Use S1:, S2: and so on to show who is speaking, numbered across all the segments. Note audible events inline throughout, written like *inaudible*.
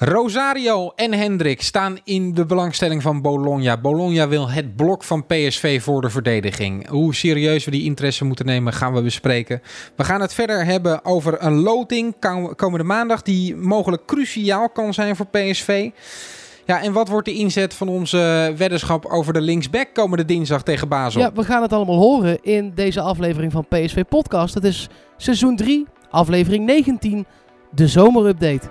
S1: Rosario en Hendrik staan in de belangstelling van Bologna. Bologna wil het blok van PSV voor de verdediging. Hoe serieus we die interesse moeten nemen, gaan we bespreken. We gaan het verder hebben over een loting komende maandag die mogelijk cruciaal kan zijn voor PSV. Ja, en wat wordt de inzet van onze weddenschap over de linksback komende dinsdag tegen Basel?
S2: Ja, we gaan het allemaal horen in deze aflevering van PSV Podcast. Het is seizoen 3, aflevering 19, de zomerupdate.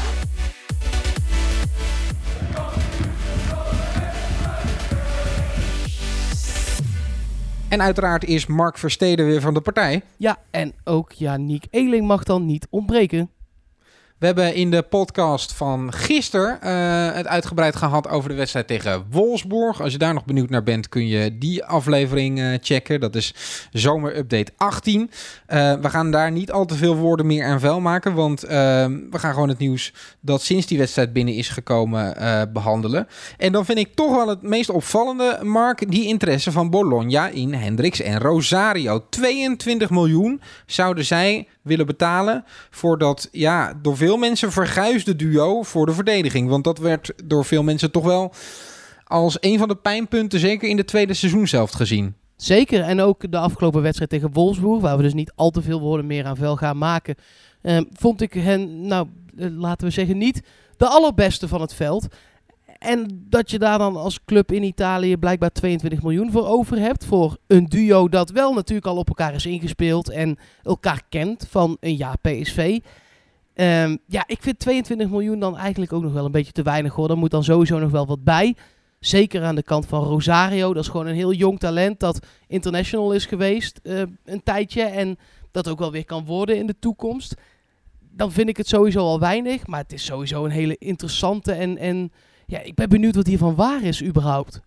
S1: En uiteraard is Mark Versteden weer van de partij.
S2: Ja, en ook Janiek Eeling mag dan niet ontbreken.
S1: We hebben in de podcast van gisteren uh, het uitgebreid gehad over de wedstrijd tegen Wolfsburg. Als je daar nog benieuwd naar bent, kun je die aflevering uh, checken. Dat is zomerupdate 18. Uh, we gaan daar niet al te veel woorden meer aan vuil maken, want we gaan gewoon het nieuws dat sinds die wedstrijd binnen is gekomen behandelen. En dan vind ik toch wel het meest opvallende, Mark, die interesse van Bologna in Hendricks en Rosario. 22 miljoen zouden zij willen betalen voor dat, ja, door veel mensen verguisde duo voor de verdediging. Want dat werd door veel mensen toch wel als een van de pijnpunten, zeker in de tweede seizoenshelft gezien.
S2: Zeker, en ook de afgelopen wedstrijd tegen Wolfsburg, waar we dus niet al te veel woorden meer aan vuil gaan maken, eh, vond ik hen, nou, eh, laten we zeggen, niet de allerbeste van het veld. En dat je daar dan als club in Italië blijkbaar 22 miljoen voor over hebt. Voor een duo dat wel natuurlijk al op elkaar is ingespeeld en elkaar kent van een jaar PSV. Ehm, ja, ik vind 22 miljoen dan eigenlijk ook nog wel een beetje te weinig hoor. Daar moet dan sowieso nog wel wat bij. Zeker aan de kant van Rosario. Dat is gewoon een heel jong talent dat international is geweest uh, een tijdje. En dat ook wel weer kan worden in de toekomst. Dan vind ik het sowieso al weinig. Maar het is sowieso een hele interessante en, en ja, ik ben benieuwd wat hiervan waar is überhaupt.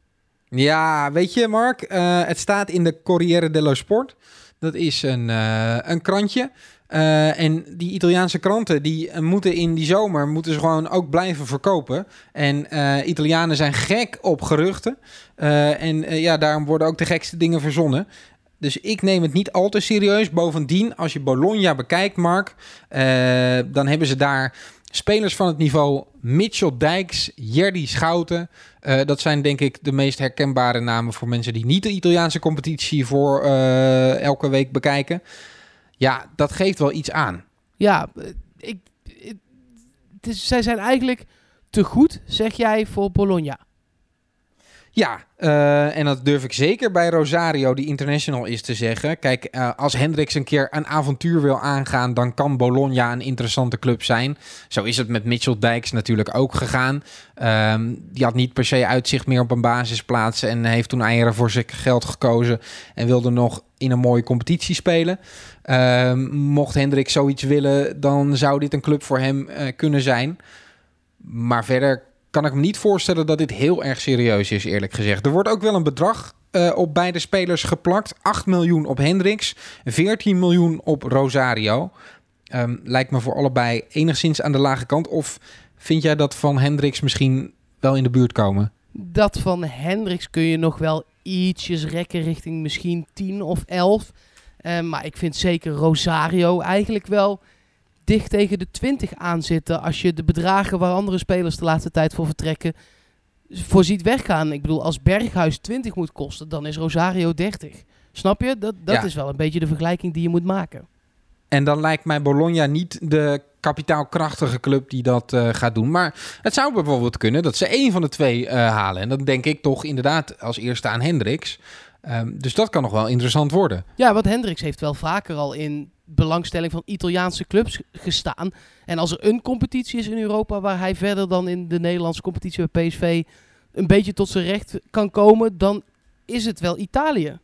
S1: Ja, weet je Mark, uh, het staat in de Corriere dello Sport. Dat is een, uh, een krantje. Uh, en die Italiaanse kranten die moeten in die zomer moeten ze gewoon ook blijven verkopen. En Italianen zijn gek op geruchten. En ja, daarom worden ook de gekste dingen verzonnen. Dus ik neem het niet al te serieus. Bovendien, als je Bologna bekijkt, Mark, dan hebben ze daar Spelers van het niveau Mitchell Dijks, Jerdy Schouten. Uh, dat zijn denk ik de meest herkenbare namen voor mensen die niet de Italiaanse competitie voor uh, elke week bekijken. Ja, dat geeft wel iets aan.
S2: Ja, eh, ik, zij zijn eigenlijk te goed, zeg jij, voor Bologna.
S1: Ja, uh, en dat durf ik zeker bij Rosario, die international is, te zeggen. Kijk, uh, als Hendricks een keer een avontuur wil aangaan, dan kan Bologna een interessante club zijn. Zo is het met Mitchell Dijks natuurlijk ook gegaan. Um, die had niet per se uitzicht meer op een basisplaats en heeft toen eieren voor zijn geld gekozen en wilde nog in een mooie competitie spelen. Um, mocht Hendricks zoiets willen, dan zou dit een club voor hem uh, kunnen zijn. Maar verder kan ik me niet voorstellen dat dit heel erg serieus is, eerlijk gezegd. Er wordt ook wel een bedrag uh, op beide spelers geplakt. 8 miljoen op Hendricks, 14 miljoen op Rosario. Um, lijkt me voor allebei enigszins aan de lage kant. Of vind jij dat van Hendricks misschien wel in de buurt komen?
S2: Dat van Hendricks kun je nog wel ietsjes rekken richting misschien 10 of 11. Uh, maar ik vind zeker Rosario eigenlijk wel dicht tegen de 20 aan zitten als je de bedragen waar andere spelers de laatste tijd voor vertrekken voorziet weggaan. Ik bedoel, als Berghuis 20 moet kosten, dan is Rosario 30. Snap je? Dat, dat is wel een beetje de vergelijking die je moet maken.
S1: En dan lijkt mij Bologna niet de kapitaalkrachtige club die dat uh, gaat doen. Maar het zou bijvoorbeeld kunnen dat ze één van de twee uh, halen. En dan denk ik toch inderdaad als eerste aan Hendricks. Um, dus dat kan nog wel interessant worden.
S2: Ja, want Hendricks heeft wel vaker al in belangstelling van Italiaanse clubs gestaan. En als er een competitie is in Europa waar hij verder dan in de Nederlandse competitie bij PSV een beetje tot zijn recht kan komen, dan is het wel Italië.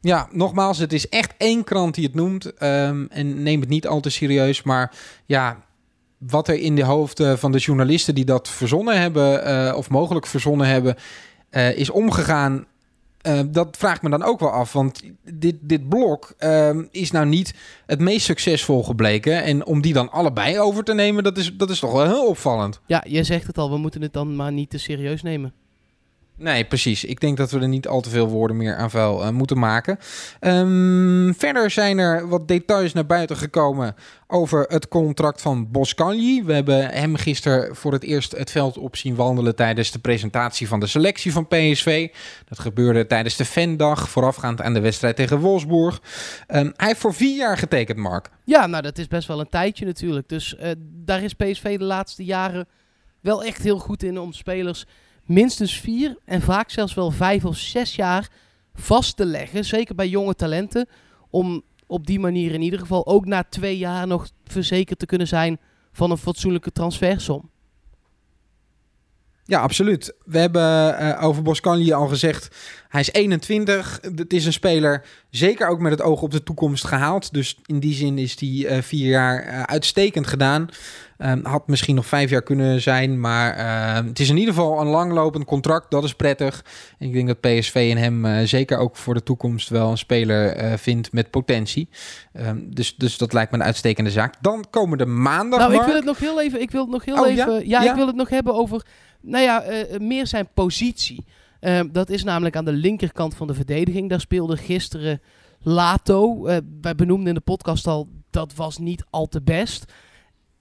S1: Ja, nogmaals, het is echt één krant die het noemt. Um, en neem het niet al te serieus. Maar ja, wat er in de hoofden van de journalisten die dat verzonnen hebben, uh, of mogelijk verzonnen hebben, uh, is omgegaan Uh, dat vraagt me dan ook wel af, want dit, dit blok uh, is nou niet het meest succesvol gebleken. En om die dan allebei over te nemen, dat is, dat is toch wel heel opvallend.
S2: Ja, je zegt het al, we moeten het dan maar niet te serieus nemen.
S1: Nee, precies. Ik denk dat we er niet al te veel woorden meer aan vuil uh, moeten maken. Um, verder zijn er wat details naar buiten gekomen over het contract van Boscanli. We hebben hem gisteren voor het eerst het veld op zien wandelen tijdens de presentatie van de selectie van PSV. Dat gebeurde tijdens de fandag, voorafgaand aan de wedstrijd tegen Wolfsburg. Um, hij heeft voor vier jaar getekend, Mark.
S2: Ja, nou dat is best wel een tijdje natuurlijk. Dus uh, daar is PSV de laatste jaren wel echt heel goed in om spelers minstens vier en vaak zelfs wel vijf of zes jaar vast te leggen. Zeker bij jonge talenten. Om op die manier in ieder geval ook na twee jaar nog verzekerd te kunnen zijn van een fatsoenlijke transfersom.
S1: Ja, absoluut. We hebben uh, over Boscanli al gezegd, hij is 21. Het is een speler, zeker ook met het oog op de toekomst gehaald. Dus in die zin is die uh, vier jaar uh, uitstekend gedaan. Um, had misschien nog vijf jaar kunnen zijn, maar uh, het is in ieder geval een langlopend contract. Dat is prettig. En ik denk dat PSV in hem zeker ook voor de toekomst wel een speler vindt met potentie. Um, dus, dus dat lijkt me een uitstekende zaak. Dan komen de maandag.
S2: Nou, ik wil het nog heel even. Ik wil het nog heel
S1: oh,
S2: even.
S1: Ja?
S2: Ja,
S1: ja,
S2: ik wil het nog hebben over. Nou ja, meer zijn positie. Uh, dat is namelijk aan de linkerkant van de verdediging. Daar speelde gisteren Lato. Uh, wij benoemden in de podcast al, dat was niet al te best.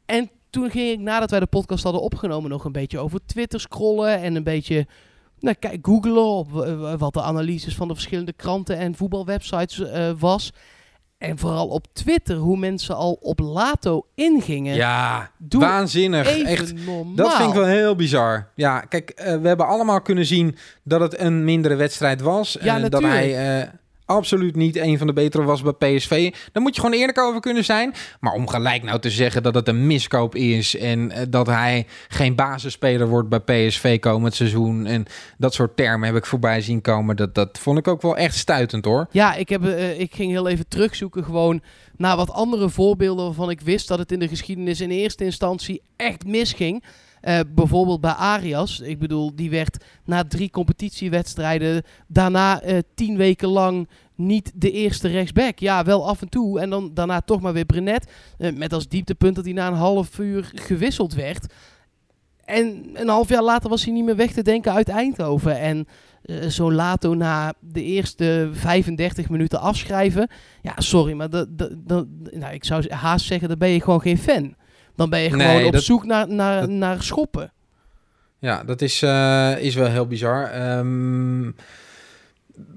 S2: En toen ging ik, nadat wij de podcast hadden opgenomen, nog een beetje over Twitter scrollen. En een beetje nou, kijk, googlen op wat de analyses van de verschillende kranten en voetbalwebsites was. En vooral op Twitter, hoe mensen al op Lato ingingen.
S1: Ja, Doe waanzinnig. Echt,
S2: normaal.
S1: dat vind ik wel heel bizar. Ja, kijk, uh, we hebben allemaal kunnen zien dat het een mindere wedstrijd was.
S2: Ja,
S1: en
S2: natuurlijk.
S1: dat hij uh, absoluut niet een van de betere was bij PSV. Daar moet je gewoon eerlijk over kunnen zijn. Maar om gelijk nou te zeggen dat het een miskoop is... en uh, dat hij geen basisspeler wordt bij PSV komend seizoen... en dat soort termen heb ik voorbij zien komen. Dat, dat vond ik ook wel echt stuitend, hoor.
S2: Ja, ik, heb, uh, ik ging heel even terugzoeken gewoon... naar wat andere voorbeelden waarvan ik wist... dat het in de geschiedenis in eerste instantie echt misging... Uh, bijvoorbeeld bij Arias. Ik bedoel, die werd na drie competitiewedstrijden daarna uh, tien weken lang niet de eerste rechtsback. Ja, wel af en toe. En dan daarna toch maar weer Brenet. Uh, met als dieptepunt dat hij na een half uur gewisseld werd. En een half jaar later was hij niet meer weg te denken uit Eindhoven. En zo Lato na de eerste 35 minuten afschrijven. Ja, sorry, maar nou, ik zou haast zeggen, dan ben je gewoon geen fan. Dan ben je gewoon
S1: Nee,
S2: op
S1: dat-
S2: zoek naar, naar,
S1: dat-
S2: naar schoppen.
S1: Ja, dat is, eh, is wel heel bizar. Ehm,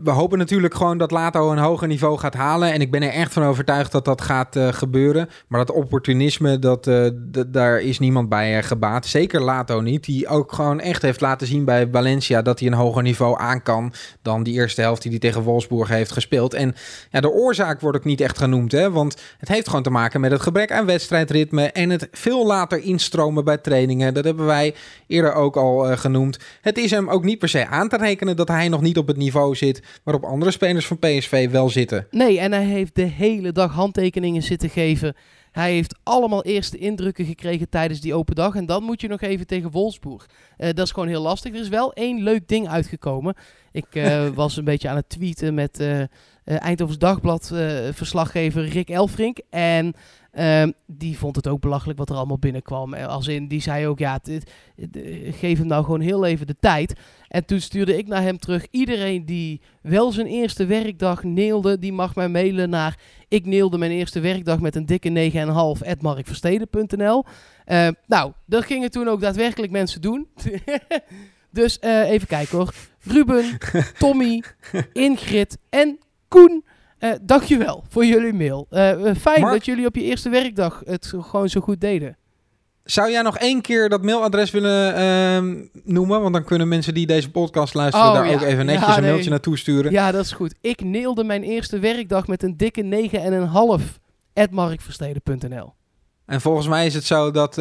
S1: we hopen natuurlijk gewoon dat Lato een hoger niveau gaat halen. En ik ben er echt van overtuigd dat dat gaat eh, gebeuren. Maar dat opportunisme, dat, eh, daar is niemand bij eh, gebaat. Zeker Lato niet. Die ook gewoon echt heeft laten zien bij Valencia... dat hij een hoger niveau aan kan... dan die eerste helft die hij tegen Wolfsburg heeft gespeeld. En ja, de oorzaak wordt ook niet echt genoemd. Hè? Want het heeft gewoon te maken met het gebrek aan wedstrijdritme... en het veel later instromen bij trainingen. Dat hebben wij eerder ook al genoemd. Het is hem ook niet per se aan te rekenen... dat hij nog niet op het niveau zit... waarop andere spelers van PSV wel zitten.
S2: Nee, en hij heeft de hele dag handtekeningen zitten geven. Hij heeft allemaal eerste indrukken gekregen tijdens die open dag. En dan moet je nog even tegen Wolfsburg. Eh, dat is gewoon heel lastig. Er is wel één leuk ding uitgekomen. Ik eh, *laughs* was een beetje aan het tweeten met eh, Eindhovens Dagblad verslaggever Rick Elfrink. En ehm, die vond het ook belachelijk wat er allemaal binnenkwam. Eh, Als in, die zei ook, ja, eh, geef hem nou gewoon heel even de tijd. En toen stuurde ik naar hem terug. Iedereen die wel zijn eerste werkdag neelde, die mag mij mailen naar... Ik neelde mijn eerste werkdag met een dikke 9,5 at markversteden.nl. Eh, nou, dat gingen toen ook daadwerkelijk mensen doen. *laughs* dus eh, even kijken hoor. Ruben, *laughs* Tommy, Ingrid en Koen. Eh dankjewel voor jullie mail. Eh, eh, fijn
S1: Mark?
S2: dat jullie op je eerste werkdag het gewoon zo goed deden.
S1: Zou jij nog één keer dat mailadres willen ehm, noemen? Want dan kunnen mensen die deze podcast luisteren...
S2: Oh,
S1: daar
S2: ja.
S1: ook even netjes
S2: Ja,
S1: een
S2: nee.
S1: mailtje naartoe sturen.
S2: Ja, dat is goed. Ik neelde mijn eerste werkdag met een dikke 9,5 at markversteden.nl.
S1: En volgens mij is het zo dat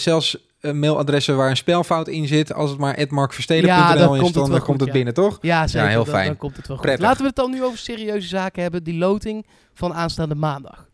S1: zelfs mailadressen waar een spelfout in zit... als het maar
S2: Ja,
S1: @markversteden.nl
S2: dan
S1: is,
S2: komt het
S1: dan, komt het
S2: ja.
S1: binnen, toch?
S2: Ja, zeker.
S1: heel
S2: dan,
S1: fijn.
S2: dan komt het wel goed.
S1: Prettig.
S2: Laten we het dan nu over serieuze zaken hebben. Die loting van aanstaande maandag.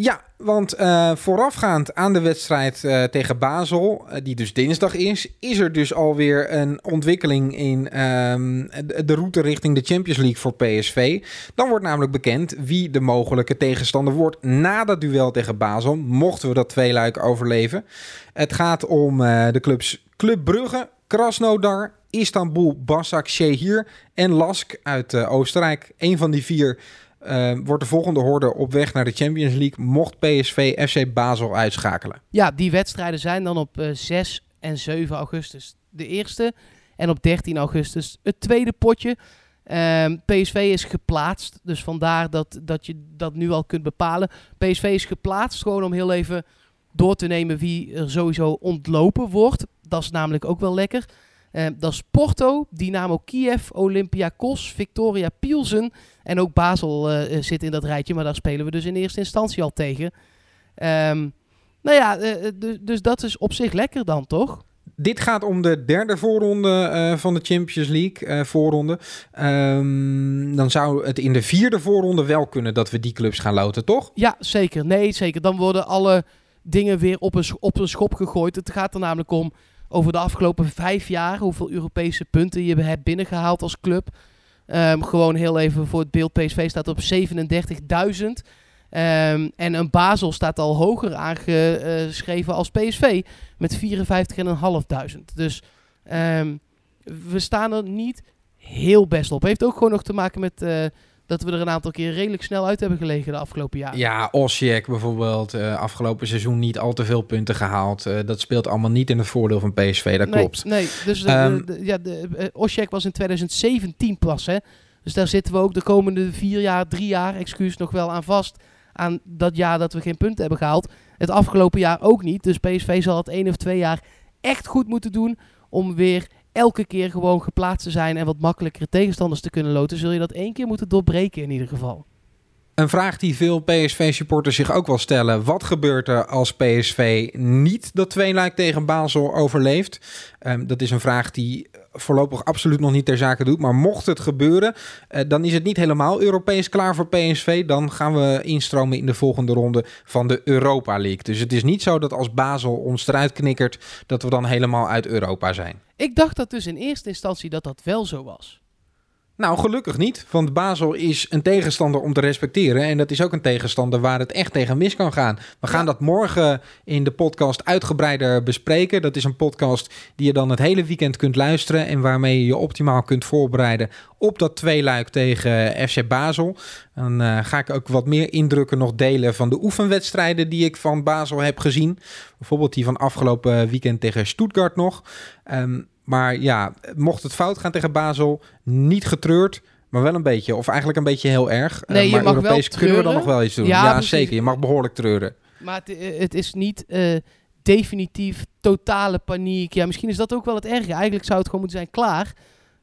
S1: Ja, want uh, voorafgaand aan de wedstrijd uh, tegen Basel, uh, die dus dinsdag is, is er dus alweer een ontwikkeling in um, de route richting de Champions League voor PSV. Dan wordt namelijk bekend wie de mogelijke tegenstander wordt na dat duel tegen Basel, mochten we dat tweeluik overleven. Het gaat om de clubs Club Brugge, Krasnodar, Istanbul, Basak, Shehir en Lask uit Oostenrijk. Een van die vier uh, wordt de volgende horde op weg naar de Champions League mocht PSV FC Basel uitschakelen.
S2: Ja, die wedstrijden zijn dan op uh, 6 en 7 augustus de eerste. En op 13 augustus het tweede potje. Uh, PSV is geplaatst, dus vandaar dat, dat je dat nu al kunt bepalen. PSV is geplaatst, gewoon om heel even door te nemen wie er sowieso ontlopen wordt. Dat is namelijk ook wel lekker. Uh, dat is Porto, Dynamo Kiev, Olympiakos, Victoria Pilsen en ook Basel uh, zit in dat rijtje, maar daar spelen we dus in eerste instantie al tegen. Um, nou ja, uh, dus dat is op zich lekker dan, toch?
S1: Dit gaat om de derde voorronde van de Champions League voorronde. Um, dan zou het in de vierde voorronde wel kunnen dat we die clubs gaan loten, toch?
S2: Ja, zeker. Nee, zeker. Dan worden alle dingen weer op een, op een schop gegooid. Het gaat er namelijk om over de afgelopen vijf jaar hoeveel Europese punten je hebt binnengehaald als club. Um, gewoon heel even voor het beeld. PSV staat op 37.000. Um, en een Basel staat al hoger aangeschreven als PSV met 54.500. Dus um, we staan er niet heel best op. Heeft ook gewoon nog te maken met uh, dat we er een aantal keer redelijk snel uit hebben gelegen de afgelopen jaren.
S1: Ja, Osijek bijvoorbeeld, uh, afgelopen seizoen niet al te veel punten gehaald. Uh, dat speelt allemaal niet in het voordeel van PSV, dat
S2: nee,
S1: klopt.
S2: Nee, dus um, de, de, ja, de, uh, Osijek was in 2017 pas, hè. Dus daar zitten we ook de komende vier jaar, drie jaar, excuus, nog wel aan vast. Aan dat jaar dat we geen punten hebben gehaald. Het afgelopen jaar ook niet. Dus PSV zal het één of twee jaar echt goed moeten doen om weer elke keer gewoon geplaatst te zijn en wat makkelijkere tegenstanders te kunnen loten, zul je dat één keer moeten doorbreken in ieder geval.
S1: Een vraag die veel PSV-supporters zich ook wel stellen. Wat gebeurt er als PSV niet dat tweeluik tegen Basel overleeft? Um, dat is een vraag die voorlopig absoluut nog niet ter zake doet. Maar mocht het gebeuren, uh, dan is het niet helemaal Europees klaar voor PSV. Dan gaan we instromen in de volgende ronde van de Europa League. Dus het is niet zo dat als Basel ons eruit knikkert, dat we dan helemaal uit Europa zijn.
S2: Ik dacht dat dus in eerste instantie dat dat wel zo was.
S1: Nou, gelukkig niet. Want Basel is een tegenstander om te respecteren. En dat is ook een tegenstander waar het echt tegen mis kan gaan. We gaan ja. dat morgen in de podcast uitgebreider bespreken. Dat is een podcast die je dan het hele weekend kunt luisteren. En waarmee je je optimaal kunt voorbereiden op dat tweeluik tegen FC Basel. Dan uh, ga ik ook wat meer indrukken nog delen van de oefenwedstrijden die ik van Basel heb gezien. Bijvoorbeeld die van afgelopen weekend tegen Stuttgart nog. Um, maar ja, mocht het fout gaan tegen Basel, niet getreurd. Maar wel een beetje, of eigenlijk een beetje heel erg.
S2: Nee,
S1: uh,
S2: maar
S1: je mag Europees
S2: wel
S1: kunnen we dan nog wel iets doen. Ja, ja zeker. Je mag behoorlijk treuren.
S2: Maar het, het is niet uh, definitief totale paniek. Ja, misschien is dat ook wel het erge. Eigenlijk zou het gewoon moeten zijn klaar.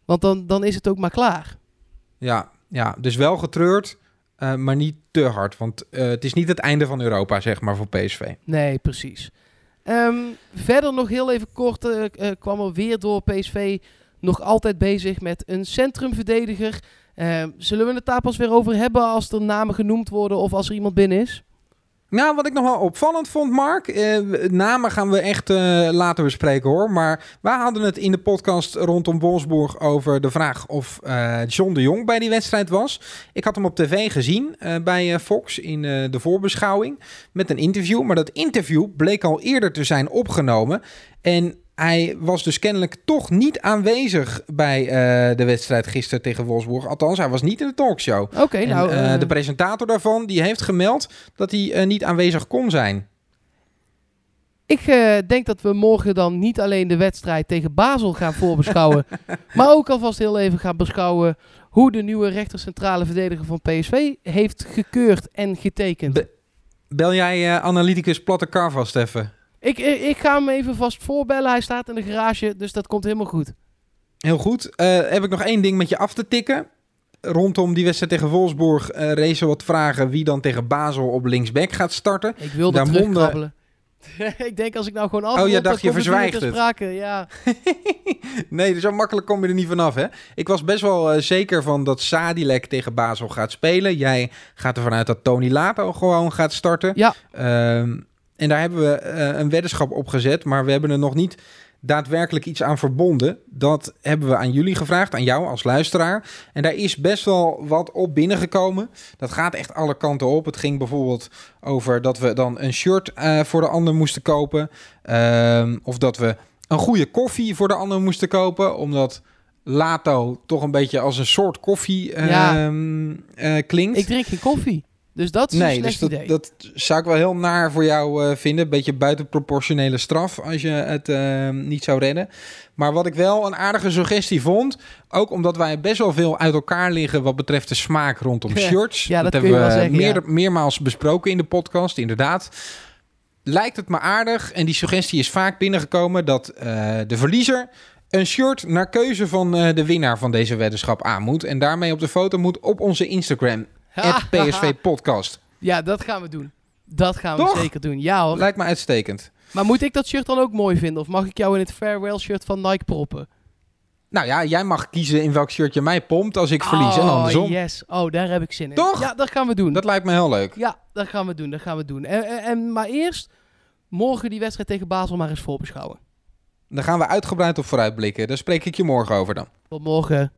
S2: Want dan, dan is het ook maar klaar.
S1: Ja, ja dus wel getreurd, uh, maar niet te hard. Want het is niet het einde van Europa, zeg maar, voor PSV.
S2: Nee, precies. Um, verder nog heel even kort uh, uh, kwam er weer door PSV nog altijd bezig met een centrumverdediger. Uh, zullen we het daar pas weer over hebben als er namen genoemd worden of als er iemand binnen is?
S1: Nou, wat ik nog wel opvallend vond, Mark. Eh, namen gaan we echt uh, later bespreken hoor. Maar wij hadden het in de podcast rondom Wolfsburg over de vraag of uh, John de Jong bij die wedstrijd was. Ik had hem op tv gezien uh, bij Fox in de voorbeschouwing met een interview. Maar dat interview bleek al eerder te zijn opgenomen. En hij was dus kennelijk toch niet aanwezig bij uh, de wedstrijd gisteren tegen Wolfsburg. Althans, hij was niet in de talkshow.
S2: Oké, okay, nou...
S1: Uh, de presentator daarvan, die heeft gemeld dat hij niet aanwezig kon zijn.
S2: Ik denk dat we morgen dan niet alleen de wedstrijd tegen Basel gaan voorbeschouwen... *laughs* maar ook alvast heel even gaan beschouwen... hoe de nieuwe rechtercentrale verdediger van PSV heeft gekeurd en getekend.
S1: Be bel jij analyticus Platte Carvast even?
S2: Ik, ik, ik, ga hem even vast voorbellen. Hij staat in de garage, dus dat komt helemaal goed.
S1: Heel goed. Uh, heb ik nog één ding met je af te tikken. Rondom die wedstrijd tegen Wolfsburg uh, rezen wat vragen wie dan tegen Basel op linksback gaat starten.
S2: Ik wilde terugkrabbelen. *laughs* ik denk als ik nou gewoon af.
S1: Oh, jij dacht je verzwijgt het.
S2: Sprake, ja. *laughs*
S1: nee, zo makkelijk kom je er niet vanaf, hè? Ik was best wel eh, zeker van dat Sadilek tegen Basel gaat spelen. Jij gaat ervan uit dat Tony Lato gewoon gaat starten.
S2: Ja.
S1: Ehm, en daar hebben we eh, een weddenschap op gezet, maar we hebben er nog niet daadwerkelijk iets aan verbonden. Dat hebben we aan jullie gevraagd, aan jou als luisteraar. En daar is best wel wat op binnengekomen. Dat gaat echt alle kanten op. Het ging bijvoorbeeld over dat we dan een shirt eh, voor de ander moesten kopen. Ehm, of dat we een goede koffie voor de ander moesten kopen, omdat Lato toch een beetje als een soort koffie
S2: Ja.
S1: ehm, eh, klinkt.
S2: Ik drink geen koffie. Dus dat is
S1: Nee,
S2: een
S1: dus dat,
S2: idee.
S1: dat zou ik wel heel naar voor jou eh, vinden. Beetje buitenproportionele straf als je het eh, niet zou redden. Maar wat ik wel een aardige suggestie vond, ook omdat wij best wel veel uit elkaar liggen wat betreft de smaak rondom *laughs* shirts.
S2: Ja, dat
S1: hebben we
S2: wel zeggen,
S1: meer,
S2: ja.
S1: meermaals besproken in de podcast, inderdaad. Lijkt het me aardig, en die suggestie is vaak binnengekomen, dat eh, de verliezer een shirt naar keuze van eh, de winnaar van deze weddenschap aan moet. En daarmee op de foto moet op onze Instagram, PSV *laughs* Podcast.
S2: Ja, dat gaan we doen. Dat gaan we
S1: Toch?
S2: zeker doen. Ja hoor.
S1: Lijkt me uitstekend.
S2: Maar moet ik dat shirt dan ook mooi vinden? Of mag ik jou in het farewell shirt van Nike proppen?
S1: Nou ja, jij mag kiezen in welk shirt je mij pompt als ik verlies en
S2: Oh,
S1: andersom.
S2: yes. Oh, daar heb ik zin in.
S1: Toch?
S2: Ja, dat gaan we doen.
S1: Dat lijkt me heel leuk.
S2: Ja, dat gaan we doen. Dat gaan we doen. En, en, en- maar eerst morgen die wedstrijd tegen Basel maar eens voorbeschouwen.
S1: Daar gaan we uitgebreid op vooruitblikken. Daar spreek ik je morgen over dan.
S2: Tot morgen.